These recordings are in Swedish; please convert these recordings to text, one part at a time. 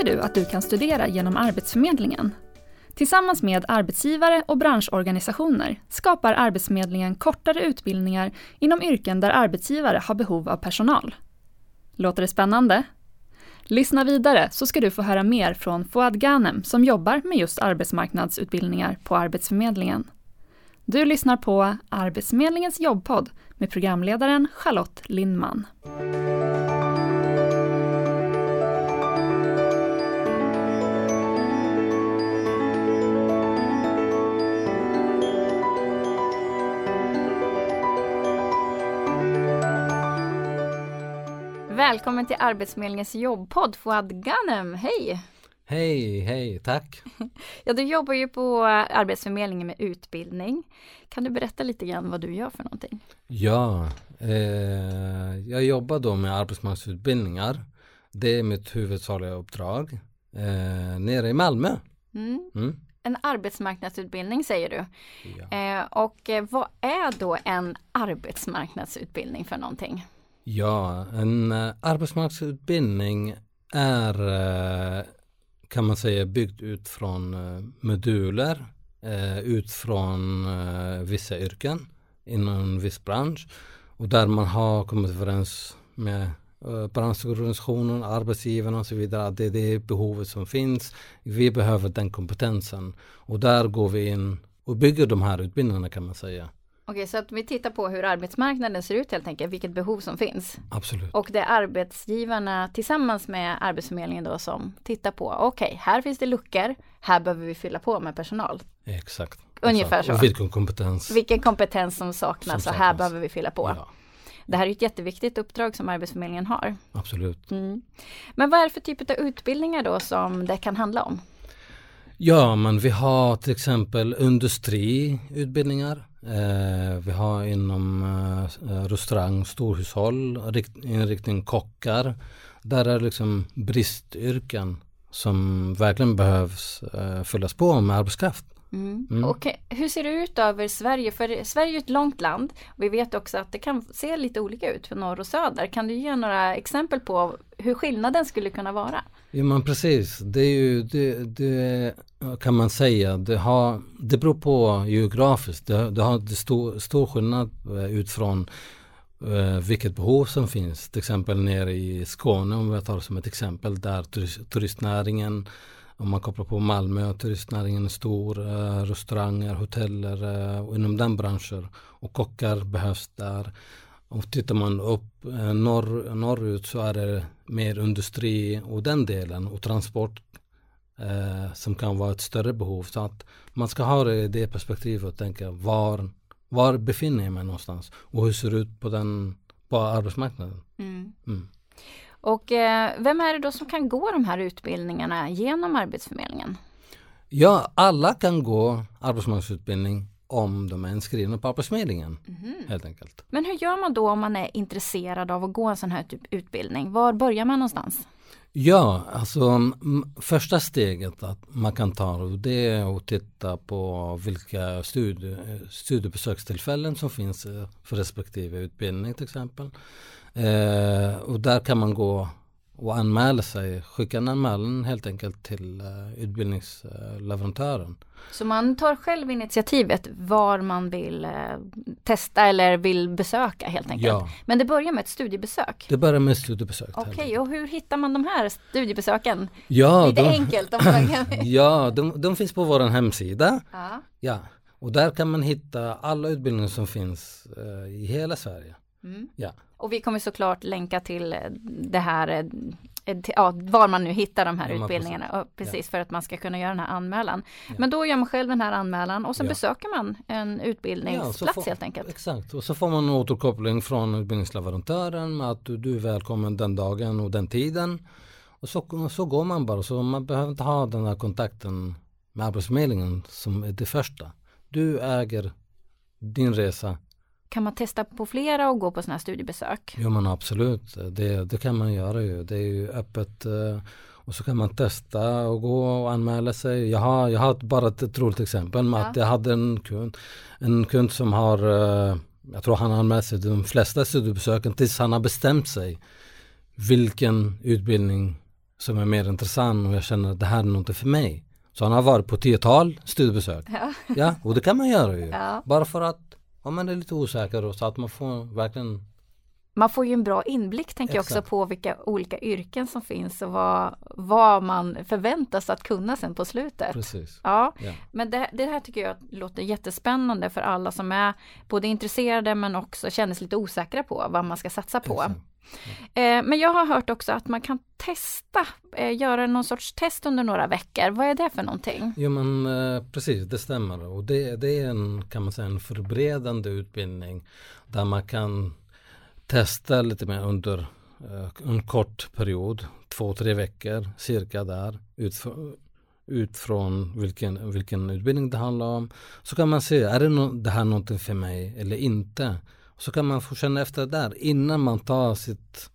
Visste du att du kan studera genom Arbetsförmedlingen? Tillsammans med arbetsgivare och branschorganisationer skapar Arbetsförmedlingen kortare utbildningar inom yrken där arbetsgivare har behov av personal. Låter det spännande? Lyssna vidare så ska du få höra mer från Fouad Ghanem som jobbar med just arbetsmarknadsutbildningar på Arbetsförmedlingen. Du lyssnar på Arbetsförmedlingens jobbpodd med programledaren Charlotte Lindman. Välkommen till Arbetsförmedlingens jobbpodd Fouad Ghanem, hej! Hej, hej, tack! ja, du jobbar ju på Arbetsförmedlingen med utbildning. Kan du berätta lite grann vad du gör för någonting? Ja, eh, jag jobbar då med arbetsmarknadsutbildningar. Det är mitt huvudsakliga uppdrag eh, nere i Malmö. Mm. Mm. En arbetsmarknadsutbildning säger du. Ja. Eh, och eh, vad är då en arbetsmarknadsutbildning för någonting? Ja, en uh, arbetsmarknadsutbildning är uh, kan man säga byggd ut från uh, moduler ut från vissa yrken inom en viss bransch och där man har kommit överens med branschorganisationen, arbetsgivarna och så vidare. Det är det behovet som finns. Vi behöver den kompetensen och där går vi in och bygger de här utbildningarna kan man säga. Okej, så att vi tittar på hur arbetsmarknaden ser ut helt enkelt, vilket behov som finns. Absolut. Och det är arbetsgivarna tillsammans med Arbetsförmedlingen då som tittar på, okej, okay, här finns det luckor, här behöver vi fylla på med personal. Exakt. Ungefär Exakt. så. Och vilken kompetens. Vilken kompetens som saknas som och här behöver vi fylla på. Ja. Det här är ett jätteviktigt uppdrag som Arbetsförmedlingen har. Absolut. Mm. Men vad är det för typ av utbildningar då som det kan handla om? Ja, men vi har till exempel industriutbildningar. Eh, vi har inom eh, restaurang, storhushåll, inriktning kockar. Där är liksom bristyrken som verkligen behövs eh, fyllas på med arbetskraft. Mm. Mm. Och hur ser det ut över Sverige? För Sverige är ett långt land. Vi vet också att det kan se lite olika ut för norr och söder. Kan du ge några exempel på hur skillnaden skulle kunna vara? Ja men precis, det är ju det, det kan man säga. Det, har, det beror på geografiskt. Det, det har det stor, stor skillnad eh, utifrån eh, vilket behov som finns. Till exempel nere i Skåne om vi tar som ett exempel där turistnäringen om man kopplar på Malmö, turistnäringen är stor, eh, restauranger, hoteller och inom den branschen. Och kockar behövs där. Och tittar man upp eh, norr, norrut så är det mer industri och den delen och transport eh, som kan vara ett större behov. Så att man ska ha det i det perspektivet och tänka var, var befinner jag mig någonstans och hur ser det ut på, den, på arbetsmarknaden. Mm. Mm. Och eh, vem är det då som kan gå de här utbildningarna genom Arbetsförmedlingen? Ja, alla kan gå arbetsmarknadsutbildning om de är inskrivna på Arbetsförmedlingen. Mm. Helt enkelt. Men hur gör man då om man är intresserad av att gå en sån här typ utbildning? Var börjar man någonstans? Ja, alltså första steget att man kan ta det är att titta på vilka studie, studiebesökstillfällen som finns eh, för respektive utbildning till exempel. Eh, och där kan man gå och anmäla sig, skicka en anmälan helt enkelt till uh, utbildningsleverantören. Så man tar själv initiativet var man vill uh, testa eller vill besöka helt enkelt? Ja. Men det börjar med ett studiebesök? Det börjar med ett studiebesök. Okej, okay, och hur hittar man de här studiebesöken? Ja, Lite de, enkelt. ja, de, de, finns på vår hemsida. Ja. ja. Och där kan man hitta alla utbildningar som finns uh, i hela Sverige. Mm. Ja. Och vi kommer såklart länka till det här eh, ja, var man nu hittar de här ja, utbildningarna. Precis, ja. för att man ska kunna göra den här anmälan. Men då gör man själv den här anmälan och så besöker man en utbildningsplats får, helt enkelt. Exakt, och så får man återkoppling från utbildningsleverantören med att du, du är välkommen den dagen och den tiden. Och så, så går man bara, så man behöver inte ha den här kontakten med Arbetsförmedlingen som är det första. Du äger din resa kan man testa på flera och gå på sådana här studiebesök? Ja men absolut, det, det kan man göra ju. Det är ju öppet eh, och så kan man testa och gå och anmäla sig. Jag har, jag har bara ett roligt exempel med ja. att jag hade en kund, en kund som har, eh, jag tror han har anmält sig de flesta studiebesöken tills han har bestämt sig vilken utbildning som är mer intressant och jag känner att det här är något för mig. Så han har varit på tiotal studiebesök. Ja. Ja, och det kan man göra ju. Ja. Bara för att om man är lite osäker och så att man får verkligen Man får ju en bra inblick tänker jag också Exakt. på vilka olika yrken som finns och vad, vad man förväntas att kunna sen på slutet. precis. Ja, Ja. men det, det här tycker jag låter jättespännande för alla som är både intresserade men också känner sig lite osäkra på vad man ska satsa på. Exakt. Eh, men jag har hört också att man kan testa, eh, göra någon sorts test under några veckor. Vad är det för någonting? Jo men eh, precis, det stämmer. Och det, det är en, kan man säga, en förberedande utbildning där man kan testa lite mer under eh, en kort period, två, tre veckor cirka där, utför, utifrån vilken, vilken utbildning det handlar om. Så kan man se, är det, no, det här någonting för mig eller inte? Så kan man få känna efter där innan man tar sitt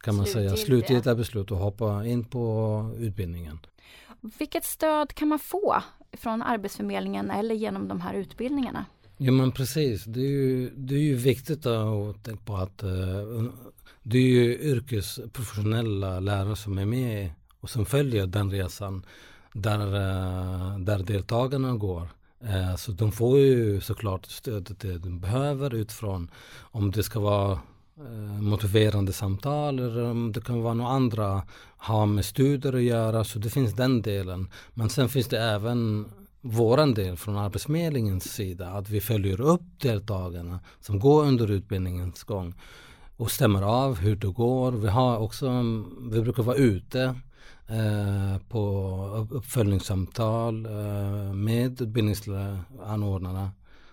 kan man säga Slutgiltiga. slutgiltiga beslut och hoppa in på utbildningen. Vilket stöd kan man få från Arbetsförmedlingen eller genom de här utbildningarna? Ja men precis, det är ju, det är ju viktigt att tänka på att eh, det är ju yrkesprofessionella lärare som är med och som följer den resan där, eh, där deltagarna går. Eh, så de får ju såklart stödet det de behöver utifrån om det ska vara eh, motiverande samtal eller om det kan vara några andra ha med studier att göra så det finns den delen. Men sen finns det även våran del från Arbetsförmedlingens sida att vi följer upp deltagarna som går under utbildningens gång och stämmer av hur det går. Vi har också, vi brukar vara ute Eh, på uppföljningssamtal eh, med utbildningsanordnarna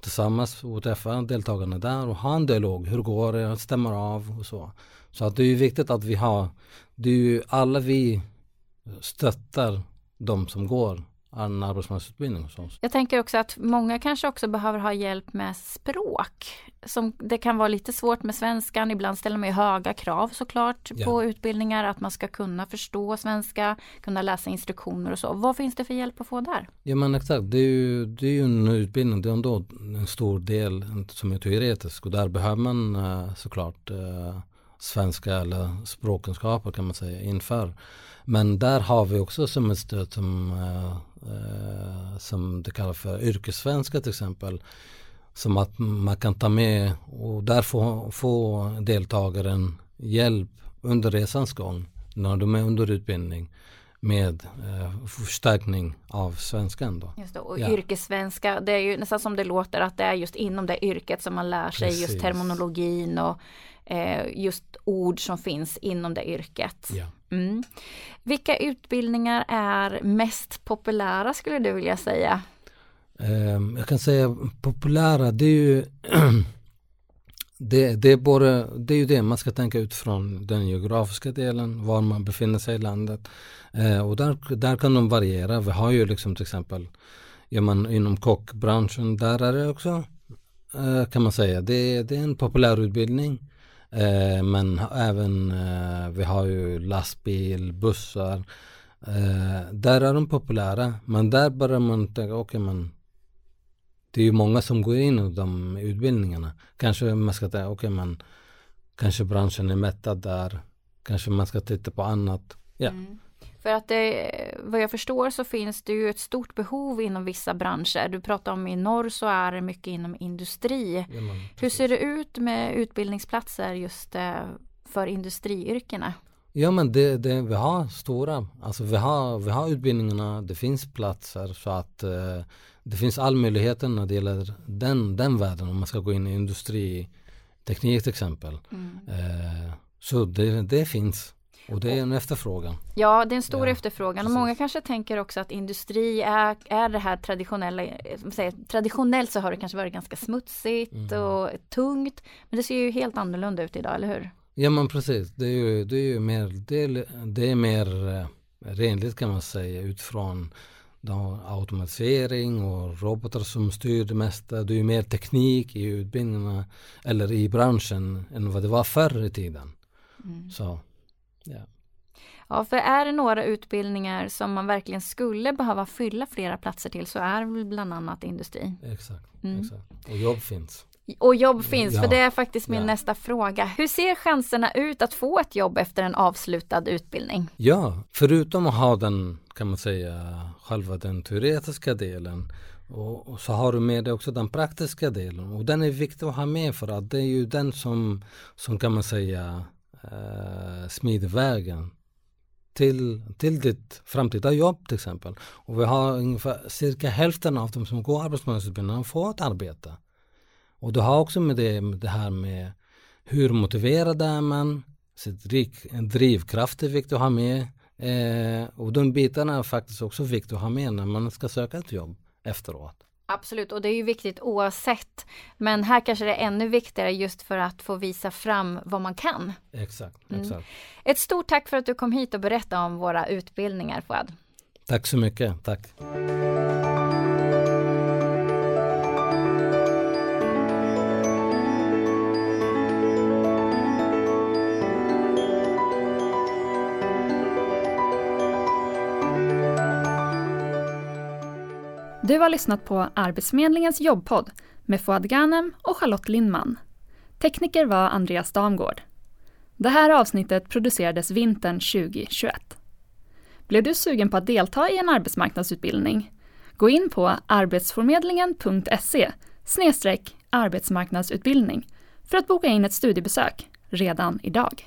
tillsammans och träffa deltagarna där och ha en dialog. Hur går det? Stämmer av och så. Så att det är viktigt att vi har, det är ju alla vi stöttar de som går en arbetsmarknadsutbildning hos oss. Jag tänker också att många kanske också behöver ha hjälp med språk. Som det kan vara lite svårt med svenskan. Ibland ställer man ju höga krav såklart Ja. på utbildningar. Att man ska kunna förstå svenska, kunna läsa instruktioner och så. Vad finns det för hjälp att få där? Ja men exakt, det är ju, det är ju en utbildning, det är ändå en stor del som är teoretisk och där behöver man eh, såklart eh, svenska eller språkkunskaper kan man säga inför. Men där har vi också som ett stöd som, eh, eh, som det kallas för yrkessvenska till exempel. Som att man kan ta med och där få, få deltagaren hjälp under resans gång när de är under utbildning med eh, förstärkning av svenskan då. Just det, och Ja. yrkessvenska, det är ju nästan som det låter att det är just inom det yrket som man lär sig just Precis. terminologin och just ord som finns inom det yrket. Ja. Mm. Vilka utbildningar är mest populära skulle du vilja säga? Ehm, jag kan säga populära, det är ju det, det, är både, det är ju det man ska tänka utifrån den geografiska delen, var man befinner sig i landet. Eh, och där, där kan de variera. Vi har ju liksom till exempel ja, man, inom kockbranschen, där är det också eh, kan man säga, det, det är en populär utbildning. Eh, men även eh, vi har ju lastbil, bussar. Eh, där är de populära. Men där börjar man tänka, okej men det är ju många som går in i de utbildningarna. Kanske man ska tänka, okej men kanske branschen är mättad där. Kanske man ska titta på annat. Ja. Mm. För att det, vad jag förstår så finns det ju ett stort behov inom vissa branscher. Du pratar om i norr så är det mycket inom industri. Ja, Hur ser det ut med utbildningsplatser just eh, för industriyrkena? Ja men det, det, vi har stora, alltså vi har, vi har utbildningarna, det finns platser så att eh, det finns all möjligheter när det gäller den, den världen om man ska gå in i industriteknik till exempel. Eh, så det, det finns och det är en efterfrågan. Ja, det är en stor Ja, efterfrågan och många kanske tänker också att industri är, är det här traditionella, eh, säger, traditionellt så har det kanske varit ganska smutsigt Mm. och tungt. Men det ser ju helt annorlunda ut idag, eller hur? Ja men precis, det är ju, det är ju mer, det är, det är mer eh, renligt kan man säga utifrån automatisering och robotar som styr det mesta. Det är ju mer teknik i utbildningarna eller i branschen än vad det var förr i tiden. Så, ja. Ja, för är det några utbildningar som man verkligen skulle behöva fylla flera platser till så är det bland annat industri. Exakt, Mm. exakt. Och jobb finns. Och jobb finns, Ja. för det är faktiskt min Ja. nästa fråga. Hur ser chanserna ut att få ett jobb efter en avslutad utbildning? Ja, förutom att ha den, kan man säga, själva den teoretiska delen och, och så har du med dig också den praktiska delen och den är viktig att ha med för att det är ju den som, som kan man säga, eh, smider vägen till, till ditt framtida jobb till exempel. Och vi har ungefär cirka hälften av dem som går arbetsmarknadsutbildningen får ett arbete. Och du har också med det, med det här med hur motiverad är man, sitt rik, en drivkraft är viktigt att ha med. Eh, och de bitarna är faktiskt också viktigt att ha med när man ska söka ett jobb efteråt. Absolut, och det är ju viktigt oavsett. Men här kanske det är ännu viktigare just för att få visa fram vad man kan. Exakt, Mm. exakt. Ett stort tack för att du kom hit och berättade om våra utbildningar, Fouad. Tack så mycket, tack. Du har lyssnat på Arbetsförmedlingens jobbpodd med Fouad Ghanem och Charlotte Lindman. Tekniker var Andreas Damgård. Det här avsnittet producerades vintern 2021. Blev du sugen på att delta i en arbetsmarknadsutbildning? Gå in på arbetsförmedlingen.se arbetsmarknadsutbildning för att boka in ett studiebesök redan idag.